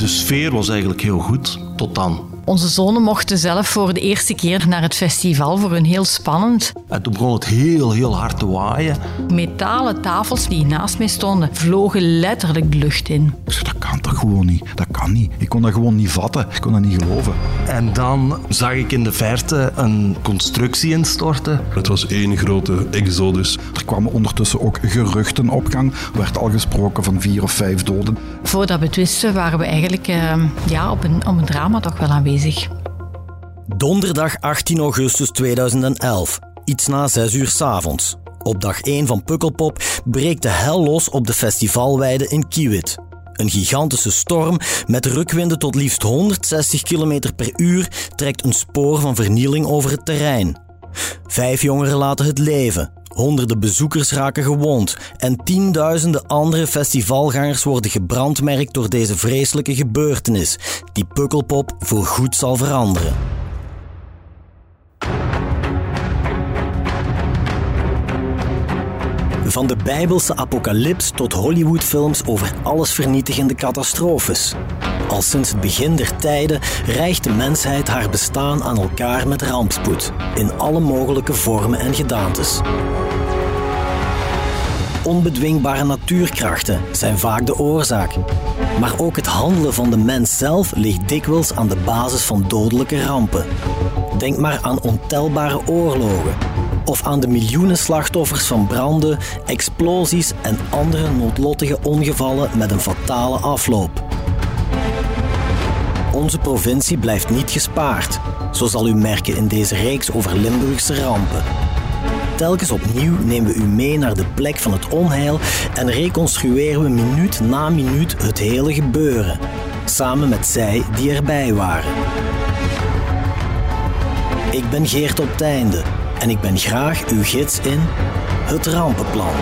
De sfeer was eigenlijk heel goed, tot dan. Onze zonen mochten zelf voor de eerste keer naar het festival, voor hun heel spannend. En toen begon het heel, heel hard te waaien. Metalen tafels die naast mij stonden, vlogen letterlijk de lucht in. Ik zei, dat kan toch gewoon niet? Dat kan niet. Ik kon dat gewoon niet vatten. Ik kon dat niet geloven. En dan zag ik in de verte een constructie instorten. Het was één grote exodus. Er kwamen ondertussen ook geruchten op gang. Er werd al gesproken van vier of vijf doden. Voordat we het wisten, waren we eigenlijk uh, ja, op, een, op een drama toch wel aanwezig. Donderdag 18 augustus 2011, iets na 6 uur 's avonds. Op dag 1 van Pukkelpop breekt de hel los op de festivalweide in Kiewit. Een gigantische storm met rukwinden tot liefst 160 km per uur trekt een spoor van vernieling over het terrein. Vijf jongeren laten het leven, honderden bezoekers raken gewond en tienduizenden andere festivalgangers worden gebrandmerkt door deze vreselijke gebeurtenis, die Pukkelpop voor goed zal veranderen. Van de Bijbelse apocalyps tot Hollywoodfilms over allesvernietigende catastrofes. Al sinds het begin der tijden rijgt de mensheid haar bestaan aan elkaar met rampspoed, in alle mogelijke vormen en gedaantes. Onbedwingbare natuurkrachten zijn vaak de oorzaak. Maar ook het handelen van de mens zelf ligt dikwijls aan de basis van dodelijke rampen. Denk maar aan ontelbare oorlogen, of aan de miljoenen slachtoffers van branden, explosies en andere noodlottige ongevallen met een fatale afloop. Onze provincie blijft niet gespaard, zo zal u merken in deze reeks over Limburgse rampen. Telkens opnieuw nemen we u mee naar de plek van het onheil en reconstrueren we minuut na minuut het hele gebeuren, samen met zij die erbij waren. Ik ben Geert op Teinde en ik ben graag uw gids in Het Rampenplan.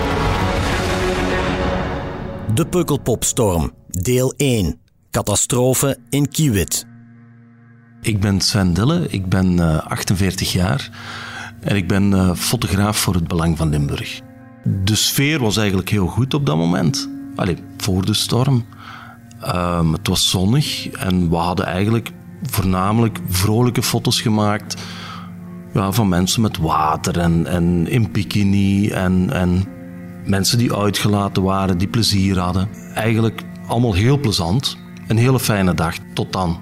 De Pukkelpopstorm, deel 1. Catastrofe in Kiewit. Ik ben Sven Dille, ik ben uh, 48 jaar en ik ben uh, fotograaf voor het Belang van Limburg. De sfeer was eigenlijk heel goed op dat moment. Allee, voor de storm. Um, het was zonnig en we hadden eigenlijk voornamelijk vrolijke foto's gemaakt ja, van mensen met water en, en in bikini en, en mensen die uitgelaten waren, die plezier hadden. Eigenlijk allemaal heel plezant. Een hele fijne dag. Tot dan.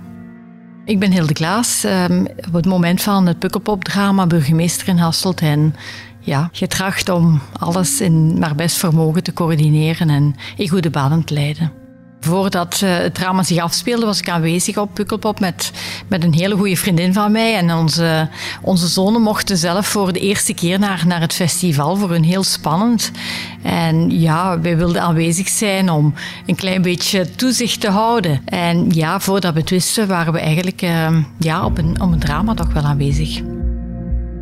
Ik ben Hilde Klaas. Um, op het moment van het Pukkelpop-drama burgemeester in Hasselt. En ja, getracht om alles in naar best vermogen te coördineren en in goede banen te leiden. Voordat uh, het drama zich afspeelde, was ik aanwezig op Pukkelpop met, met een hele goede vriendin van mij. En onze, onze zonen mochten zelf voor de eerste keer naar, naar het festival, voor hun heel spannend. En ja, wij wilden aanwezig zijn om een klein beetje toezicht te houden. En ja, voordat we het wisten, waren we eigenlijk uh, ja, op, een, op een drama toch wel aanwezig.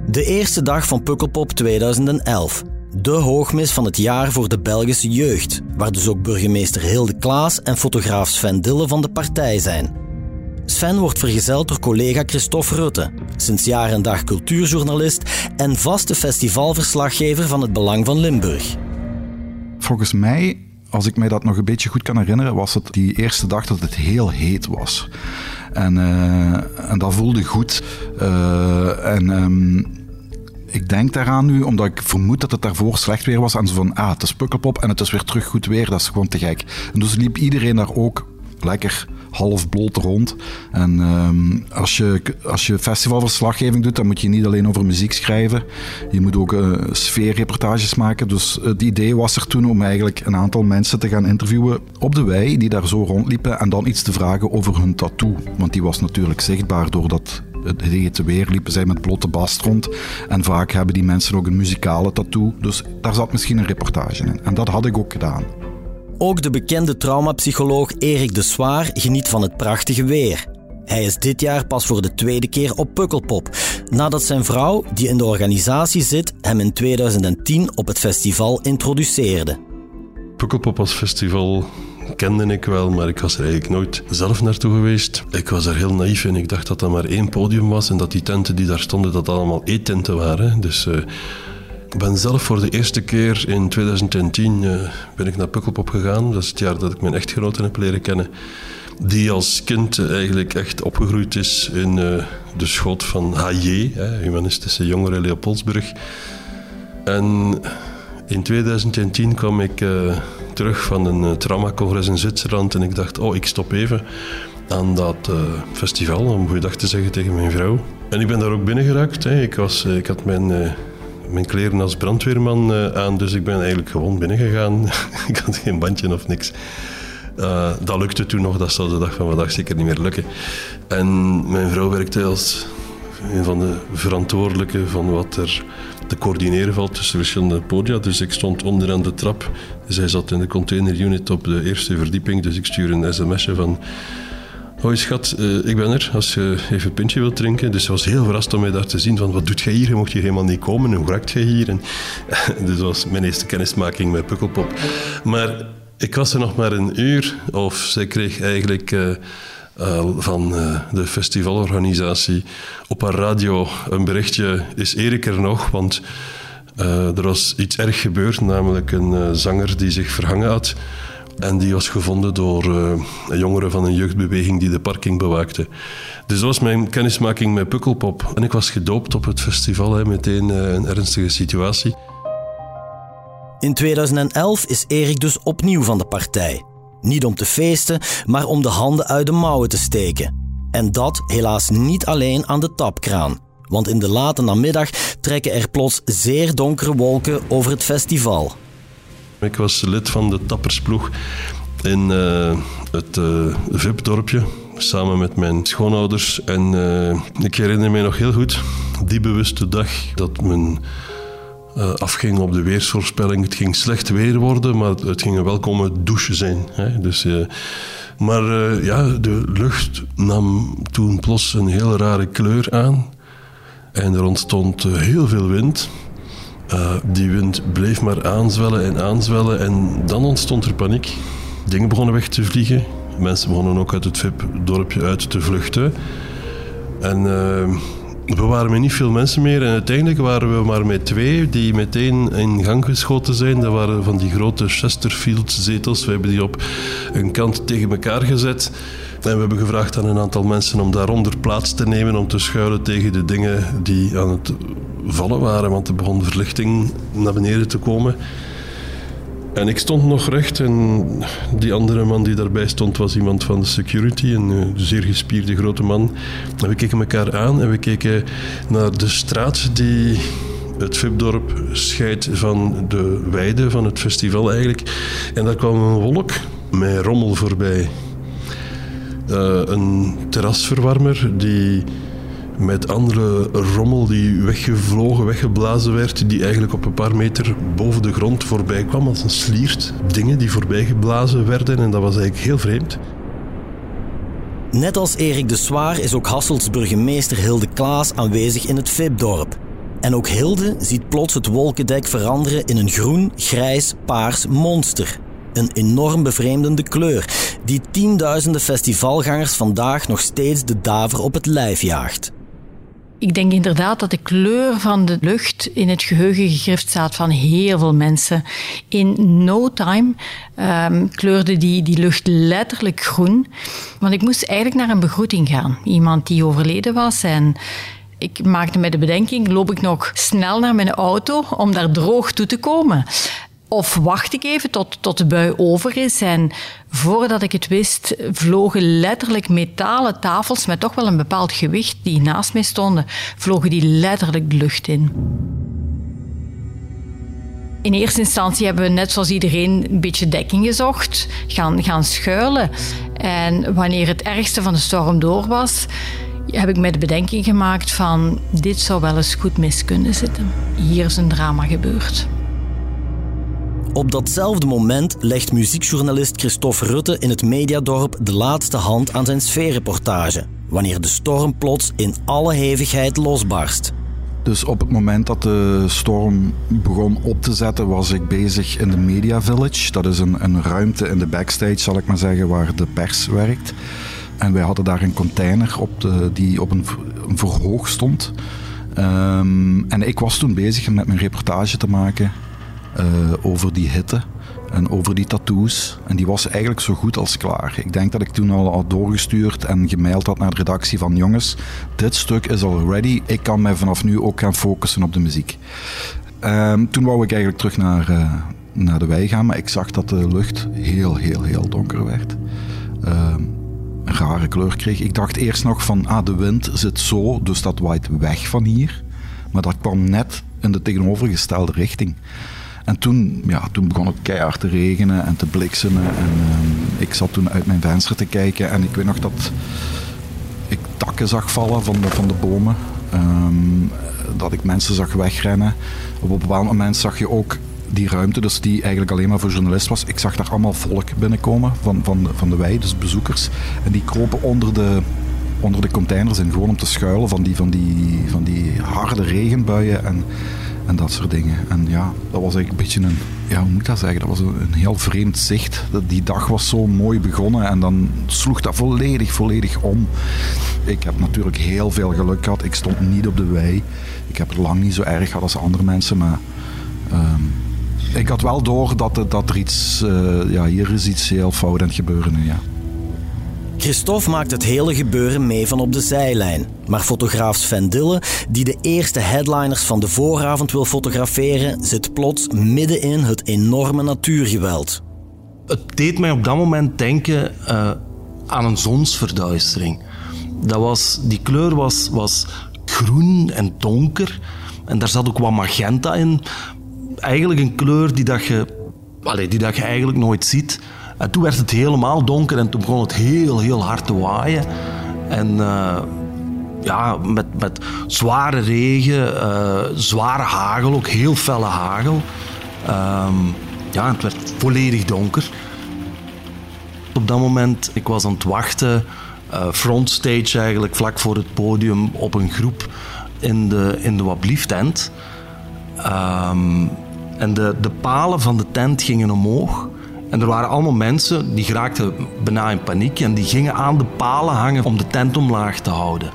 De eerste dag van Pukkelpop 2011 de hoogmis van het jaar voor de Belgische jeugd, waar dus ook burgemeester Hilde Klaas en fotograaf Sven Dille van de partij zijn. Sven wordt vergezeld door collega Christophe Rutte, sinds jaar en dag cultuurjournalist en vaste festivalverslaggever van het Belang van Limburg. Volgens mij, als ik mij dat nog een beetje goed kan herinneren, was het die eerste dag dat het heel heet was. En, uh, en dat voelde goed. Uh, en... Um, ik denk daaraan nu, omdat ik vermoed dat het daarvoor slecht weer was. En zo van, ah, het is pukkelpop en het is weer terug goed weer. Dat is gewoon te gek. En dus liep iedereen daar ook lekker half bloot rond. En um, als, je, als je festivalverslaggeving doet, dan moet je niet alleen over muziek schrijven. Je moet ook uh, sfeerreportages maken. Dus het idee was er toen om eigenlijk een aantal mensen te gaan interviewen op de wei, die daar zo rondliepen. En dan iets te vragen over hun tattoo. Want die was natuurlijk zichtbaar doordat het hete weer liepen zij met blote bast rond. En vaak hebben die mensen ook een muzikale tattoo. Dus daar zat misschien een reportage in. En dat had ik ook gedaan. Ook de bekende traumapsycholoog Erik de Zwaar geniet van het prachtige weer. Hij is dit jaar pas voor de tweede keer op Pukkelpop, nadat zijn vrouw, die in de organisatie zit, hem in 2010 op het festival introduceerde. Pukkelpop als festival kende ik wel, maar ik was er eigenlijk nooit zelf naartoe geweest. Ik was er heel naïef in. Ik dacht dat er maar één podium was en dat die tenten die daar stonden, dat allemaal eettenten waren. Dus uh, ik ben zelf voor de eerste keer in 2010 uh, ben ik naar Pukkelpop gegaan. Dat is het jaar dat ik mijn echtgenote heb leren kennen. die als kind eigenlijk echt opgegroeid is in de schot van HJ, Humanistische Jongeren Leopoldsburg. En in 2010 kwam ik terug van een traumacongres in Zwitserland en ik dacht, oh, ik stop even aan dat uh, festival om goeiedag te zeggen tegen mijn vrouw. En ik ben daar ook binnengeraakt. Hè. Ik, was, ik had mijn mijn kleren als brandweerman uh, aan, dus ik ben eigenlijk gewoon binnengegaan. ik had geen bandje of niks. Uh, dat lukte toen nog, dat zal de dag van vandaag zeker niet meer lukken. En mijn vrouw werkte als een van de verantwoordelijke van wat er te coördineren valt tussen verschillende podia. Dus ik stond onderaan de trap. Zij zat in de containerunit op de eerste verdieping, dus ik stuur een sms'je van Hoi schat, uh, ik ben er als je even een pintje wilt drinken. Dus ze was heel verrast om mij daar te zien van wat doet jij hier? Je mocht hier helemaal niet komen. Hoe raakt jij hier? En, dus dat was mijn eerste kennismaking met Pukkelpop. Maar ik was er nog maar een uur of zij kreeg eigenlijk... Uh, uh, van uh, de festivalorganisatie op haar radio een berichtje. Is Erik er nog? Want uh, er was iets erg gebeurd, namelijk een zanger die zich verhangen had. En die was gevonden door jongeren van een jeugdbeweging die de parking bewaakte. Dus dat was mijn kennismaking met Pukkelpop. En ik was gedoopt op het festival, hè, meteen een ernstige situatie. In 2011 is Erik dus opnieuw van de partij. Niet om te feesten, maar om de handen uit de mouwen te steken. En dat helaas niet alleen aan de tapkraan. Want in de late namiddag trekken er plots zeer donkere wolken over het festival. Ik was lid van de tappersploeg in uh, het uh, VIP-dorpje, samen met mijn schoonouders. En uh, ik herinner me nog heel goed die bewuste dag dat men afging op de weersvoorspelling. Het ging slecht weer worden, maar het ging een welkome douche zijn. Hè? Dus, maar ja, de lucht nam toen plots een heel rare kleur aan. En er ontstond heel veel wind. Die wind bleef maar aanzwellen en aanzwellen en dan ontstond er paniek. Dingen begonnen weg te vliegen. Mensen begonnen ook uit het VIP-dorpje uit te vluchten. En we waren met niet veel mensen meer en uiteindelijk waren we maar met twee die meteen in gang geschoten zijn. Dat waren van die grote Chesterfield-zetels. We hebben die op een kant tegen elkaar gezet. En we hebben gevraagd aan een aantal mensen om daaronder plaats te nemen om te schuilen tegen de dingen die aan het vallen waren, want er begon verlichting naar beneden te komen. En ik stond nog recht en die andere man die daarbij stond was iemand van de security, een eh, zeer gespierde grote man. We keken elkaar aan en we keken naar de straat die het Vipdorp scheidt van de weide van het festival eigenlijk. En daar kwam een wolk met rommel voorbij. Uh, een terrasverwarmer die met andere rommel die weggevlogen, weggeblazen werd, die eigenlijk op een paar meter boven de grond voorbij kwam als een sliert. Dingen die voorbij geblazen werden en dat was eigenlijk heel vreemd. Net als Erik de Zwaar is ook Hasselts burgemeester Hilde Klaas aanwezig in het VIP-dorp. En ook Hilde ziet plots het wolkendek veranderen in een groen, grijs, paars monster. Een enorm bevreemdende kleur die tienduizenden festivalgangers vandaag nog steeds de daver op het lijf jaagt. Ik denk inderdaad dat de kleur van de lucht in het geheugen gegrift staat van heel veel mensen. In no time um, kleurde die, die lucht letterlijk groen. Want ik moest eigenlijk naar een begroeting gaan. Iemand die overleden was en ik maakte me de bedenking, loop ik nog snel naar mijn auto om daar droog toe te komen? Of wacht ik even tot, tot de bui over is. En voordat ik het wist, vlogen letterlijk metalen tafels met toch wel een bepaald gewicht die naast mij stonden, vlogen die letterlijk de lucht in. In eerste instantie hebben we net zoals iedereen een beetje dekking gezocht, gaan, gaan schuilen. En wanneer het ergste van de storm door was, heb ik mij de bedenking gemaakt van dit zou wel eens goed mis kunnen zitten. Hier is een drama gebeurd. Op datzelfde moment legt muziekjournalist Christophe Rutte in het mediadorp de laatste hand aan zijn sfeerreportage, wanneer de storm plots in alle hevigheid losbarst. Dus op het moment dat de storm begon op te zetten, was ik bezig in de Media Village. Dat is een, een ruimte in de backstage, zal ik maar zeggen, waar de pers werkt. En wij hadden daar een container op de, die op een, verhoog stond. Um, en ik was toen bezig met mijn reportage te maken over die hitte. En over die tattoos. En die was eigenlijk zo goed als klaar. Ik denk dat ik toen al doorgestuurd en gemaild had naar de redactie van jongens, dit stuk is al ready. Ik kan mij vanaf nu ook gaan focussen op de muziek. Um, toen wou ik eigenlijk terug naar, uh, naar de wei gaan, maar ik zag dat de lucht heel, heel, heel donker werd. Uh, een rare kleur kreeg. Ik dacht eerst nog van, ah, de wind zit zo, dus dat waait weg van hier. Maar dat kwam net in de tegenovergestelde richting. En toen, ja, toen begon het keihard te regenen en te bliksemen. En uh, ik zat toen uit mijn venster te kijken en ik weet nog dat ik takken zag vallen van de, van de bomen. Um, dat ik mensen zag wegrennen. Op een bepaald moment zag je ook die ruimte, dus die eigenlijk alleen maar voor journalisten was. Ik zag daar allemaal volk binnenkomen van, van, de, van de wei, dus bezoekers. En die kropen onder de, onder de containers in, gewoon om te schuilen van die, van die, van die harde regenbuien en, en dat soort dingen. En ja, dat was eigenlijk een beetje een, ja, hoe moet ik dat zeggen? Dat was een, een heel vreemd zicht. Die dag was zo mooi begonnen en dan sloeg dat volledig, volledig om. Ik heb natuurlijk heel veel geluk gehad. Ik stond niet op de wei. Ik heb het lang niet zo erg gehad als andere mensen, maar um, ik had wel door dat, dat er iets, uh, ja, hier is iets heel fout aan het gebeuren. Ja. Christophe maakt het hele gebeuren mee van op de zijlijn. Maar fotograaf Sven Dille, die de eerste headliners van de vooravond wil fotograferen, zit plots midden in het enorme natuurgeweld. Het deed mij op dat moment denken uh, aan een zonsverduistering. Dat was, die kleur was, was groen en donker. En daar zat ook wat magenta in. Eigenlijk een kleur die, dat je, die dat je eigenlijk nooit ziet. En toen werd het helemaal donker en toen begon het heel, heel hard te waaien. En uh, ja, met, met zware regen, uh, zware hagel, ook heel felle hagel. Um, ja, het werd volledig donker. Op dat moment, ik was aan het wachten, uh, frontstage eigenlijk, vlak voor het podium, op een groep in de, in de Wablief-tent. Um, en de, de palen van de tent gingen omhoog. En er waren allemaal mensen die geraakten bijna in paniek en die gingen aan de palen hangen om de tent omlaag te houden.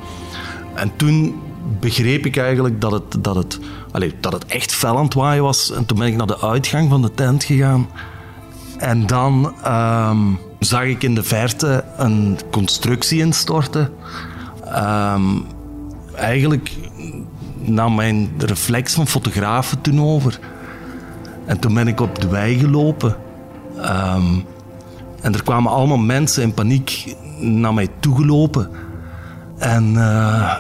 En toen begreep ik eigenlijk dat het, dat het, allez, dat het echt fel aan het waaien was. En toen ben ik naar de uitgang van de tent gegaan. En dan um, zag ik in de verte een constructie instorten. Um, eigenlijk nam mijn reflex van fotografen toen over. En toen ben ik op de wei gelopen. Um, en er kwamen allemaal mensen in paniek naar mij toegelopen. En uh,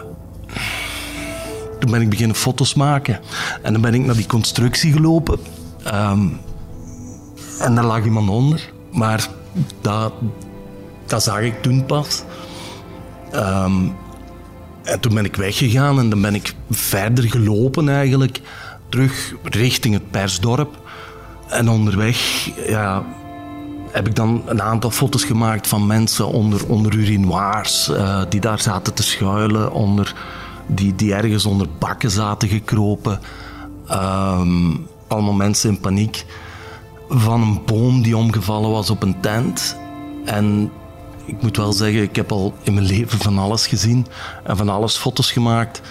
toen ben ik beginnen foto's maken. En dan ben ik naar die constructie gelopen. Um, en daar lag iemand onder. Maar dat, dat zag ik toen pas. Um, en toen ben ik weggegaan en dan ben ik verder gelopen eigenlijk. Terug richting het persdorp. En onderweg ja, heb ik dan een aantal foto's gemaakt van mensen onder, onder urinoirs. Uh, die daar zaten te schuilen. Onder, die, die ergens onder bakken zaten gekropen. Um, allemaal mensen in paniek. Van een boom die omgevallen was op een tent. En ik moet wel zeggen, ik heb al in mijn leven van alles gezien. En van alles foto's gemaakt.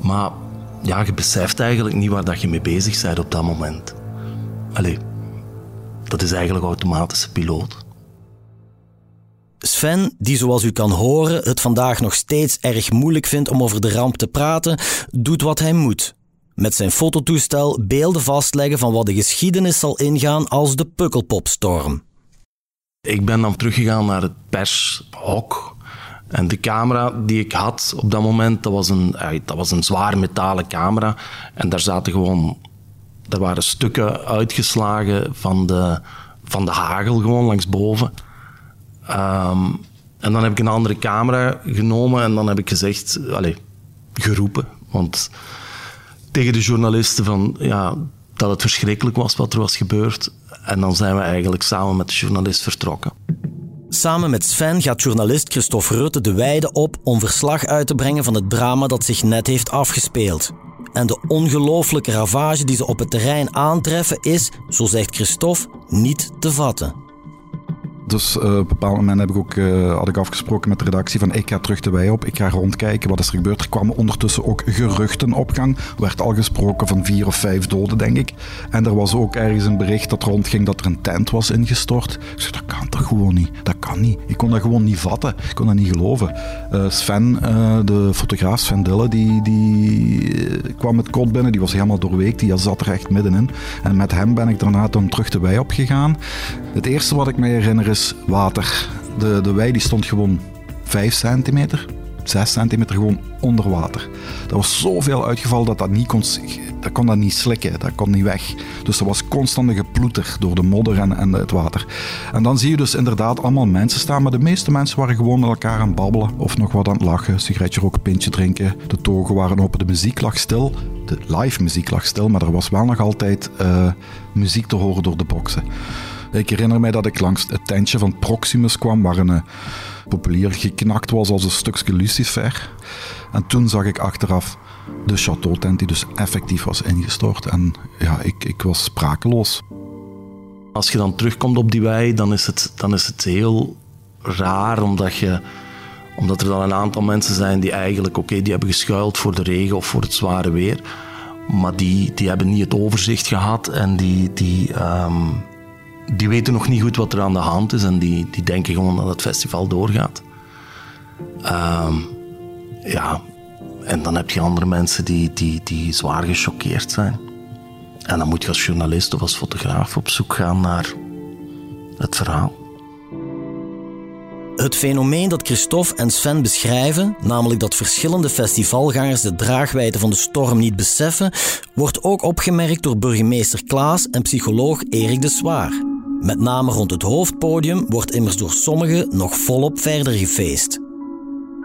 Maar ja, je beseft eigenlijk niet waar dat je mee bezig bent op dat moment. Allee, dat is eigenlijk automatische piloot. Sven, die zoals u kan horen het vandaag nog steeds erg moeilijk vindt om over de ramp te praten, doet wat hij moet. Met zijn fototoestel beelden vastleggen van wat de geschiedenis zal ingaan als de Pukkelpopstorm. Ik ben dan teruggegaan naar het pershok. En de camera die ik had op dat moment, dat was een, dat was een zwaar metalen camera. En daar zaten gewoon er waren stukken uitgeslagen van de, van de hagel gewoon langs boven. Um, en dan heb ik een andere camera genomen en dan heb ik gezegd, allez, geroepen. Want tegen de journalisten van, ja, dat het verschrikkelijk was wat er was gebeurd. En dan zijn we eigenlijk samen met de journalist vertrokken. Samen met Sven gaat journalist Christophe Rutte de weide op om verslag uit te brengen van het drama dat zich net heeft afgespeeld en de ongelooflijke ravage die ze op het terrein aantreffen is, zo zegt Christophe, niet te vatten. Dus uh, op een bepaald moment heb ik ook, uh, had ik afgesproken met de redactie van ik ga terug de wei op, ik ga rondkijken wat is er gebeurd. Er kwamen ondertussen ook geruchten op gang. Er werd al gesproken van vier of vijf doden, denk ik. En er was ook ergens een bericht dat rondging dat er een tent was ingestort. Ik zei, dat kan toch gewoon niet? Dat kan niet. Ik kon dat gewoon niet vatten. Ik kon dat niet geloven. Uh, Sven, de fotograaf Sven Dille, die, die kwam met kot binnen. Die was helemaal doorweekt. Die zat er echt middenin. En met hem ben ik daarna dan terug de wei opgegaan. Het eerste wat ik me herinner is water. De, de wei die stond gewoon 5 centimeter, 6 centimeter gewoon onder water. Er was zoveel uitgevallen dat dat niet kon, dat kon dat niet slikken, dat kon niet weg. Dus er was constante geploeter door de modder en, en het water. En dan zie je dus inderdaad allemaal mensen staan, maar de meeste mensen waren gewoon met elkaar aan het babbelen of nog wat aan het lachen, sigaretje roken, pintje drinken. De togen waren open, de muziek lag stil, de live muziek lag stil, maar er was wel nog altijd uh, muziek te horen door de boksen. Ik herinner mij dat ik langs het tentje van Proximus kwam, waar een uh, populier geknakt was als een stukje lucifer. En toen zag ik achteraf de chateautent die dus effectief was ingestort. En ja, ik, ik was sprakeloos. Als je dan terugkomt op die wei, dan is het, dan is het heel raar, omdat, je, omdat er dan een aantal mensen zijn die eigenlijk, oké, die hebben geschuild voor de regen of voor het zware weer. Maar die, die hebben niet het overzicht gehad en die, die, um, die weten nog niet goed wat er aan de hand is en die, die denken gewoon dat het festival doorgaat. Um, ja, en dan heb je andere mensen die, die, die zwaar gechoqueerd zijn. En dan moet je als journalist of als fotograaf op zoek gaan naar het verhaal. Het fenomeen dat Christophe en Sven beschrijven, namelijk dat verschillende festivalgangers de draagwijte van de storm niet beseffen, wordt ook opgemerkt door burgemeester Klaas en psycholoog Erik de Zwaar. Met name rond het hoofdpodium wordt immers door sommigen nog volop verder gefeest.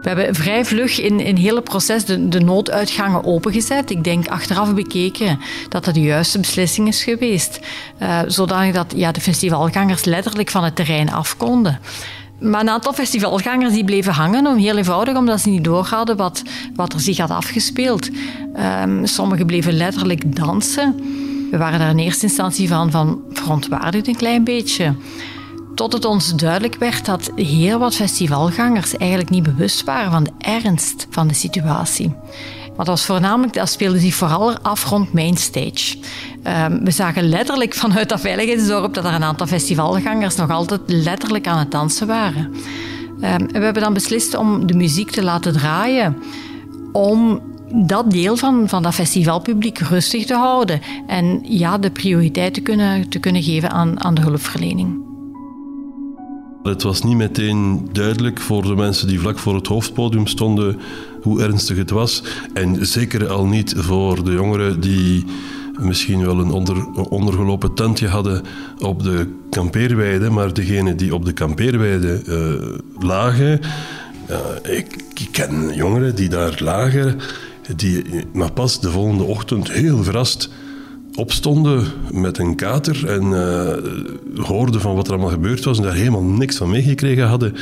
We hebben vrij vlug in, in het hele proces de, de nooduitgangen opengezet. Ik denk achteraf bekeken dat dat de juiste beslissing is geweest. Uh, zodanig dat ja, de festivalgangers letterlijk van het terrein af konden. Maar een aantal festivalgangers die bleven hangen, om heel eenvoudig omdat ze niet doorhadden wat, wat er zich had afgespeeld. Um, sommigen bleven letterlijk dansen. We waren daar in eerste instantie van, van verontwaardigd een klein beetje. Tot het ons duidelijk werd dat heel wat festivalgangers eigenlijk niet bewust waren van de ernst van de situatie. Maar dat was voornamelijk, dat speelde zich vooral af rond Mainstage. Um, we zagen letterlijk vanuit dat veiligheidsdorp dat er een aantal festivalgangers nog altijd letterlijk aan het dansen waren. En we hebben dan beslist om de muziek te laten draaien om dat deel van, van dat festivalpubliek rustig te houden. En ja, de prioriteit te kunnen, te kunnen geven aan, aan de hulpverlening. Het was niet meteen duidelijk voor de mensen die vlak voor het hoofdpodium stonden hoe ernstig het was. En zeker al niet voor de jongeren die misschien wel een onder, ondergelopen tentje hadden op de kampeerweide, maar degenen die op de kampeerweide uh, lagen. Ik, ik ken jongeren die daar lagen die maar pas de volgende ochtend heel verrast opstonden met een kater en uh, hoorden van wat er allemaal gebeurd was en daar helemaal niks van meegekregen hadden.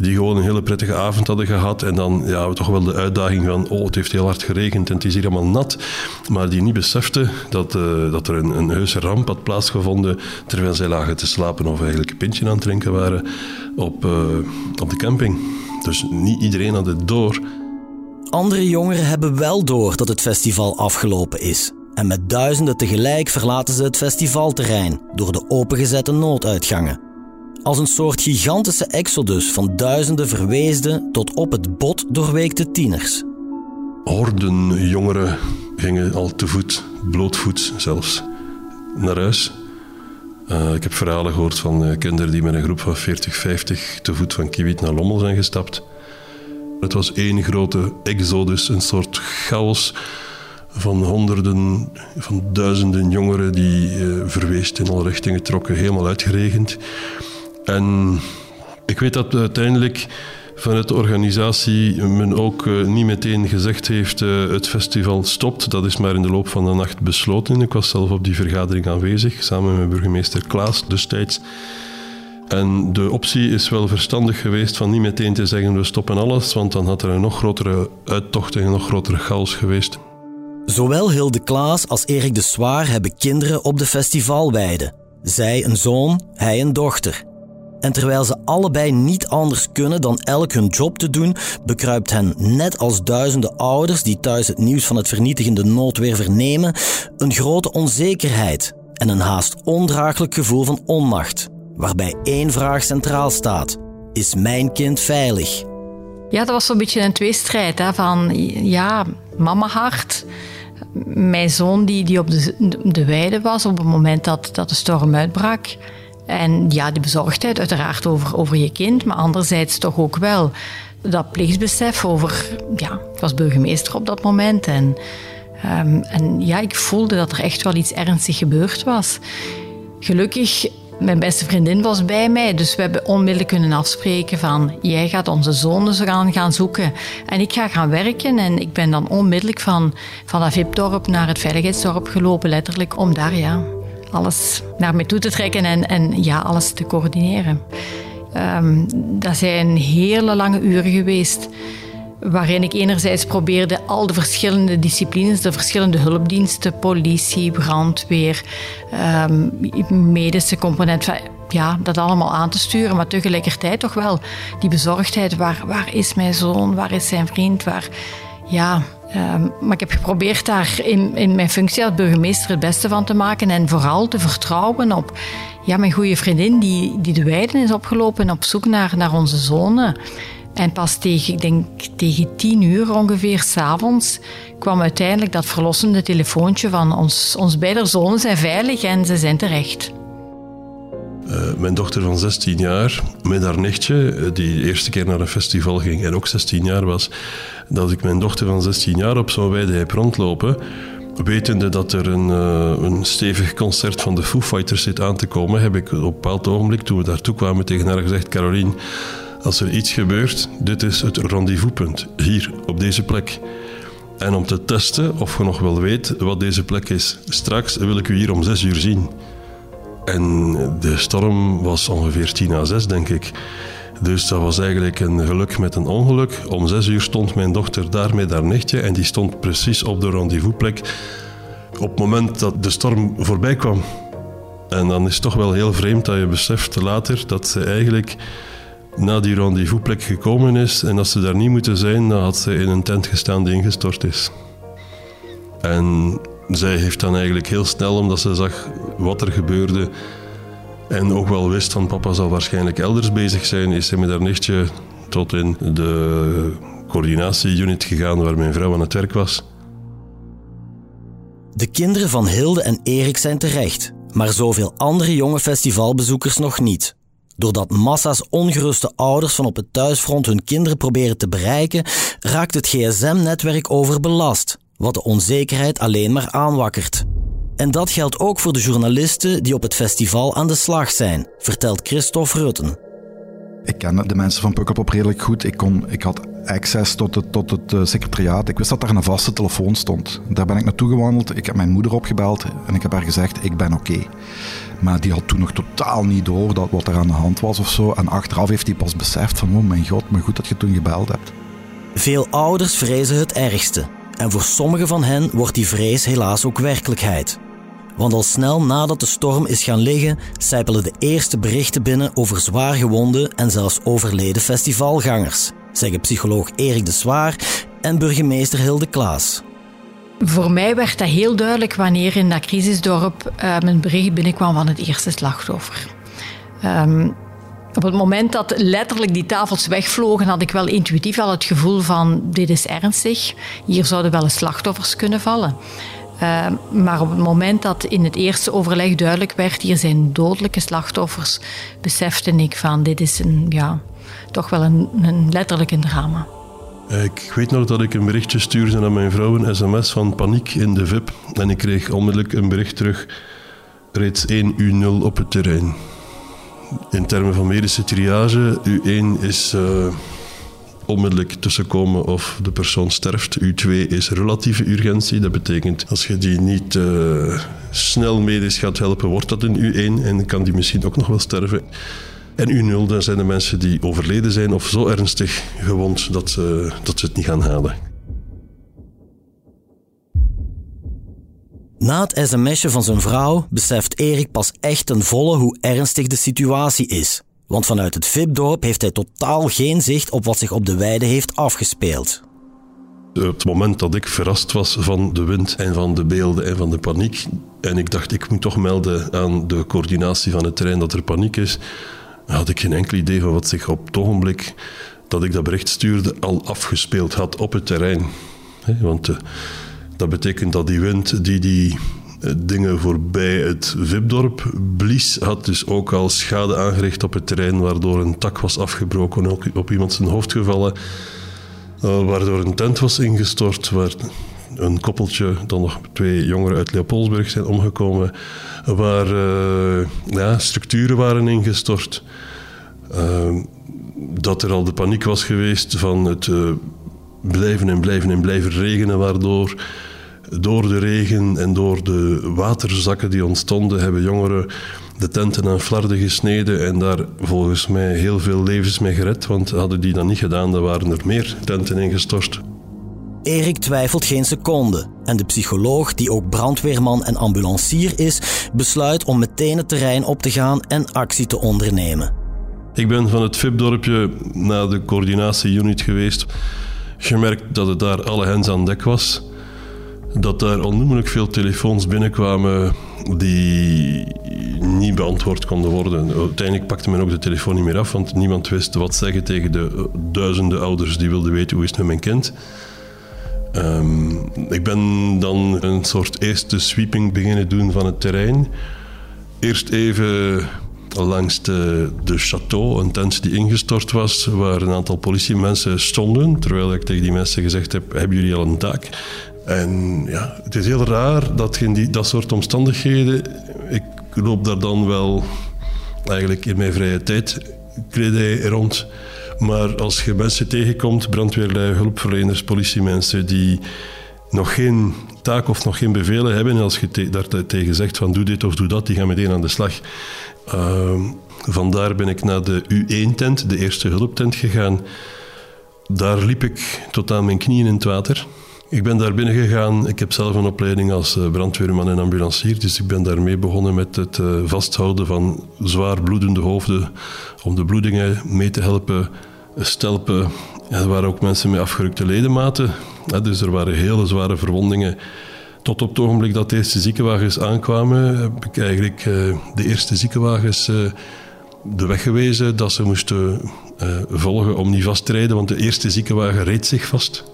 Die gewoon een hele prettige avond hadden gehad. En dan ja, toch wel de uitdaging van: oh, het heeft heel hard geregend en het is hier allemaal nat. Maar die niet beseften dat, uh, dat er een, een heuse ramp had plaatsgevonden. terwijl zij lagen te slapen of eigenlijk een pintje aan het drinken waren op, uh, op de camping. Dus niet iedereen had het door. Andere jongeren hebben wel door dat het festival afgelopen is. En met duizenden tegelijk verlaten ze het festivalterrein door de opengezette nooduitgangen. Als een soort gigantische exodus van duizenden verweesde tot op het bot doorweekte tieners. Horden jongeren gingen al te voet, blootvoets zelfs, naar huis. Uh, ik heb verhalen gehoord van uh, kinderen die met een groep van 40, 50 te voet van Kiewit naar Lommel zijn gestapt. Het was één grote exodus, een soort chaos van honderden, van duizenden jongeren die uh, verweest in alle richtingen trokken, helemaal uitgeregend. En ik weet dat uiteindelijk vanuit de organisatie men ook uh, niet meteen gezegd heeft uh, het festival stopt. Dat is maar in de loop van de nacht besloten. Ik was zelf op die vergadering aanwezig, samen met burgemeester Klaas destijds. En de optie is wel verstandig geweest van niet meteen te zeggen we stoppen alles, want dan had er een nog grotere uittocht en een nog grotere chaos geweest. Zowel Hilde Klaas als Erik de Zwaar hebben kinderen op de festivalweide. Zij een zoon, hij een dochter. En terwijl ze allebei niet anders kunnen dan elk hun job te doen, bekruipt hen, net als duizenden ouders die thuis het nieuws van het vernietigende noodweer vernemen, een grote onzekerheid en een haast ondraaglijk gevoel van onmacht, waarbij één vraag centraal staat: Is mijn kind veilig? Ja, dat was zo'n beetje een tweestrijd. Hè, van ja, mama hart. Mijn zoon die, die op de, de weide was op het moment dat, dat de storm uitbrak. En ja, die bezorgdheid uiteraard over, over je kind, maar anderzijds toch ook wel dat plichtsbesef over... Ja, ik was burgemeester op dat moment en, um, en ja, ik voelde dat er echt wel iets ernstig gebeurd was. Gelukkig mijn beste vriendin was bij mij, dus we hebben onmiddellijk kunnen afspreken van jij gaat onze zonen gaan, gaan zoeken en ik ga gaan werken. En ik ben dan onmiddellijk van, van dat VIP-dorp naar het veiligheidsdorp gelopen, letterlijk, om daar ja, alles naar me toe te trekken en, en ja, alles te coördineren. Um, dat zijn hele lange uren geweest waarin ik enerzijds probeerde al de verschillende disciplines, de verschillende hulpdiensten, politie, brandweer, um, medische component, ja, dat allemaal aan te sturen, maar tegelijkertijd toch wel die bezorgdheid, waar, waar is mijn zoon, waar is zijn vriend, waar, ja, um, maar ik heb geprobeerd daar in, in mijn functie als burgemeester het beste van te maken en vooral te vertrouwen op ja, mijn goede vriendin die, die de weiden is opgelopen op zoek naar, naar onze zonen. En pas tegen, ik denk, tegen tien uur ongeveer s'avonds kwam uiteindelijk dat verlossende telefoontje van ons, ons beide zonen zijn veilig en ze zijn terecht. Uh, mijn dochter van 16 jaar, met haar nichtje, eh, die de eerste keer naar een festival ging en ook 16 jaar was, dat ik mijn dochter van 16 jaar op zo'n weide heb rondlopen, wetende dat er een, uh, een stevig concert van de Foo Fighters zit aan te komen, heb ik op een bepaald ogenblik, toen we daartoe kwamen, tegen haar gezegd, Caroline, als er iets gebeurt, dit is het rendezvouspunt, hier, op deze plek. En om te testen of je nog wel weet wat deze plek is, straks wil ik u hier om zes uur zien. En de storm was ongeveer tien na zes, denk ik. Dus dat was eigenlijk een geluk met een ongeluk. Om zes uur stond mijn dochter daar met haar nichtje en die stond precies op de rendezvousplek op het moment dat de storm voorbij kwam. En dan is het toch wel heel vreemd dat je beseft later dat ze eigenlijk na die rendezvousplek gekomen is. En als ze daar niet moeten zijn, dan had ze in een tent gestaan die ingestort is. En zij heeft dan eigenlijk heel snel, omdat ze zag wat er gebeurde en ook wel wist van papa zal waarschijnlijk elders bezig zijn, is ze met haar nichtje tot in de coördinatieunit gegaan waar mijn vrouw aan het werk was. De kinderen van Hilde en Erik zijn terecht, maar zoveel andere jonge festivalbezoekers nog niet. Doordat massa's ongeruste ouders van op het thuisfront hun kinderen proberen te bereiken, raakt het gsm-netwerk overbelast, wat de onzekerheid alleen maar aanwakkert. En dat geldt ook voor de journalisten die op het festival aan de slag zijn, vertelt Christophe Rutten. Ik ken de mensen van Pukkelpop redelijk goed. Ik, kon, ik had access tot het, tot het uh, secretariaat. Ik wist dat daar een vaste telefoon stond. Daar ben ik naartoe gewandeld. Ik heb mijn moeder opgebeld en ik heb haar gezegd, ik ben oké. Maar die had toen nog totaal niet door dat wat er aan de hand was of zo. En achteraf heeft hij pas beseft van, oh mijn god, maar goed dat je toen gebeld hebt. Veel ouders vrezen het ergste. En voor sommigen van hen wordt die vrees helaas ook werkelijkheid. Want al snel nadat de storm is gaan liggen, sijpelen de eerste berichten binnen over zwaar gewonde en zelfs overleden festivalgangers, zeggen psycholoog Erik de Zwaar en burgemeester Hilde Klaas. Voor mij werd dat heel duidelijk wanneer in dat crisisdorp uh, een bericht binnenkwam van het eerste slachtoffer. Um, op het moment dat letterlijk die tafels wegvlogen, had ik wel intuïtief al het gevoel van dit is ernstig. Hier zouden wel eens slachtoffers kunnen vallen. Uh, maar op het moment dat in het eerste overleg duidelijk werd, hier zijn dodelijke slachtoffers, besefte ik van dit is een, ja, toch wel een, een letterlijk een drama. Ik weet nog dat ik een berichtje stuurde naar mijn vrouw, een sms van paniek in de VIP. En ik kreeg onmiddellijk een bericht terug, reeds 1 U0 op het terrein. In termen van medische triage, U1 is uh, onmiddellijk tussenkomen of de persoon sterft. U2 is relatieve urgentie. Dat betekent als je die niet uh, snel medisch gaat helpen, wordt dat een U1 en kan die misschien ook nog wel sterven. En U0, dan zijn de mensen die overleden zijn of zo ernstig gewond dat ze, dat ze het niet gaan halen. Na het sms'je van zijn vrouw beseft Erik pas echt ten volle hoe ernstig de situatie is. Want vanuit het VIP-dorp heeft hij totaal geen zicht op wat zich op de weide heeft afgespeeld. Op het moment dat ik verrast was van de wind en van de beelden en van de paniek, en ik dacht ik moet toch melden aan de coördinatie van het terrein dat er paniek is, had ik geen enkel idee van wat zich op het ogenblik dat ik dat bericht stuurde al afgespeeld had op het terrein. Want eh, dat betekent dat die wind die die dingen voorbij het Vipdorp blies, had dus ook al schade aangericht op het terrein, waardoor een tak was afgebroken, ook op iemand zijn hoofd gevallen, uh, waardoor een tent was ingestort, waar een koppeltje, dan nog twee jongeren uit Leopoldsburg zijn omgekomen, waar uh, ja, structuren waren ingestort. Uh, dat er al de paniek was geweest van het blijven en blijven en blijven regenen, waardoor door de regen en door de waterzakken die ontstonden, hebben jongeren de tenten aan flarden gesneden en daar volgens mij heel veel levens mee gered. Want hadden die dat niet gedaan, dan waren er meer tenten ingestort. Erik twijfelt geen seconde en de psycholoog, die ook brandweerman en ambulancier is, besluit om meteen het terrein op te gaan en actie te ondernemen. Ik ben van het VIP-dorpje naar de coördinatieunit geweest. Gemerkt dat het daar alle hens aan dek was dat daar onnoemelijk veel telefoons binnenkwamen die niet beantwoord konden worden. Uiteindelijk pakte men ook de telefoon niet meer af, want niemand wist wat zeggen tegen de duizenden ouders die wilden weten hoe is het met mijn kind. Um, ik ben dan een soort eerste sweeping beginnen doen van het terrein. Eerst even langs de, de château, een tent die ingestort was, waar een aantal politiemensen stonden. Terwijl ik tegen die mensen gezegd heb, hebben jullie al een taak? En ja, het is heel raar dat in die, dat soort omstandigheden... Ik loop daar dan wel eigenlijk in mijn vrije tijd kledij rond. Maar als je mensen tegenkomt, brandweerlui, hulpverleners, politiemensen... die nog geen taak of nog geen bevelen hebben... en als je daar tegen zegt van doe dit of doe dat, die gaan meteen aan de slag. Uh, vandaar ben ik naar de U1-tent, de eerste hulptent, gegaan. Daar liep ik tot aan mijn knieën in het water... Ik ben daar binnen gegaan. Ik heb zelf een opleiding als eh, brandweerman en ambulancier. Dus ik ben daarmee begonnen met het eh, vasthouden van zwaar bloedende hoofden. Om de bloedingen mee te helpen stelpen. er waren ook mensen met afgerukte ledematen. dus er waren hele zware verwondingen. Tot op het ogenblik dat de eerste ziekenwagens aankwamen, heb ik eigenlijk eh, de eerste ziekenwagens de weg gewezen dat ze moesten volgen om niet vast te rijden. Want de eerste ziekenwagen reed zich vast.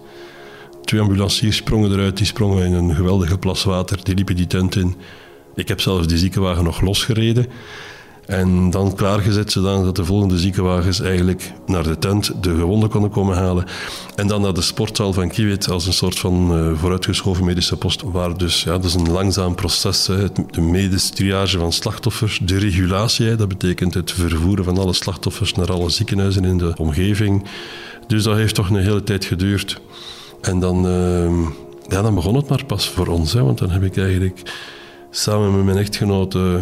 Twee ambulanciers sprongen eruit, die sprongen in een geweldige plas water, die liepen die tent in. Ik heb zelfs die ziekenwagen nog losgereden. En dan klaargezet zodat de volgende ziekenwagens eigenlijk naar de tent de gewonden konden komen halen. En dan naar de sportzaal van Kiewit als een soort van uh, vooruitgeschoven medische post. Waar dus, ja, dat is een langzaam proces. Hè. de medische triage van slachtoffers, de regulatie, dat betekent het vervoeren van alle slachtoffers naar alle ziekenhuizen in de omgeving. Dus dat heeft toch een hele tijd geduurd. En dan, uh, ja, dan begon het maar pas voor ons. Hè, want dan heb ik eigenlijk samen met mijn echtgenote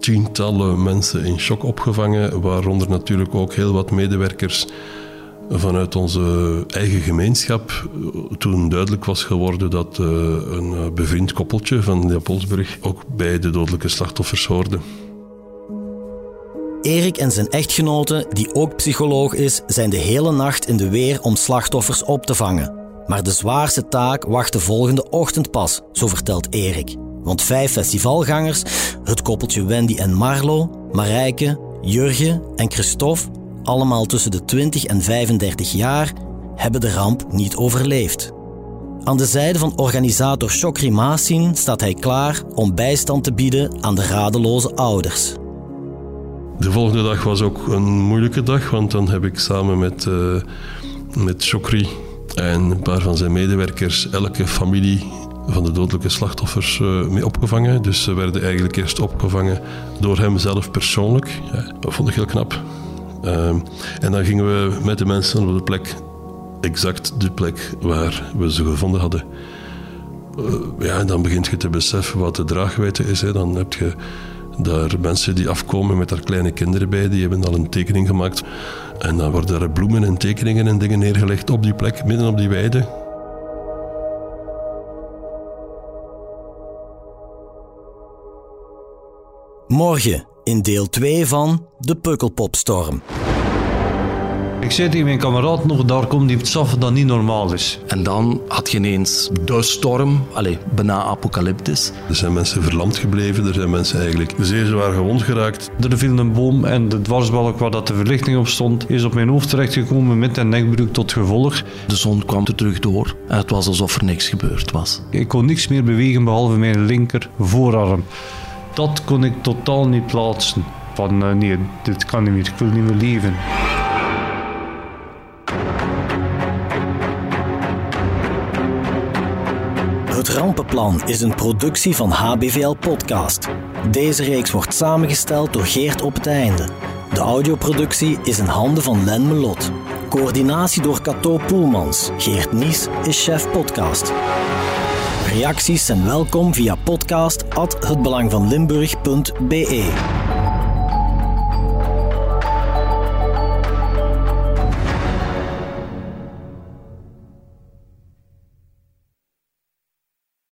tientallen mensen in shock opgevangen. Waaronder natuurlijk ook heel wat medewerkers vanuit onze eigen gemeenschap. Toen duidelijk was geworden dat uh, een bevriend koppeltje van Leopoldsburg ook bij de dodelijke slachtoffers hoorde. Erik en zijn echtgenote, die ook psycholoog is, zijn de hele nacht in de weer om slachtoffers op te vangen. Maar de zwaarste taak wacht de volgende ochtend pas, zo vertelt Erik. Want vijf festivalgangers, het koppeltje Wendy en Marlo, Marijke, Jurgen en Christophe, allemaal tussen de 20 en 35 jaar, hebben de ramp niet overleefd. Aan de zijde van organisator Chokri Masin staat hij klaar om bijstand te bieden aan de radeloze ouders. De volgende dag was ook een moeilijke dag, want dan heb ik samen met, uh, met Chokri en een paar van zijn medewerkers elke familie van de dodelijke slachtoffers uh, mee opgevangen. Dus ze werden eigenlijk eerst opgevangen door hem zelf persoonlijk. Ja, dat vond ik heel knap. Uh, en dan gingen we met de mensen op de plek, exact de plek waar we ze gevonden hadden. Uh, ja, en dan begint je te beseffen wat de draagwijdte is. Hè. Dan heb je daar mensen die afkomen met haar kleine kinderen bij, die hebben al een tekening gemaakt en dan worden er bloemen en tekeningen en dingen neergelegd op die plek, midden op die weide. Morgen in deel 2 van De Pukkelpopstorm. Ik zei tegen mijn kameraad nog, daar komt die saffen dat niet normaal is. En dan had je ineens de storm, allez, bijna apocalyptisch. Er zijn mensen verlamd gebleven, er zijn mensen eigenlijk zeer zwaar gewond geraakt. Er viel een boom en de dwarsbalk waar dat de verlichting op stond, is op mijn hoofd terechtgekomen met een nekbreuk tot gevolg. De zon kwam er terug door en het was alsof er niks gebeurd was. Ik kon niks meer bewegen behalve mijn linker voorarm. Dat kon ik totaal niet plaatsen. Van uh, nee, dit kan niet meer, ik wil niet meer leven. Het Rampenplan is een productie van HBVL Podcast. Deze reeks wordt samengesteld door Geert op het einde. De audioproductie is in handen van Len Melot. Coördinatie door Cato Poelmans. Geert Nies is chef podcast. Reacties zijn welkom via podcast@hetbelangvanlimburg.be.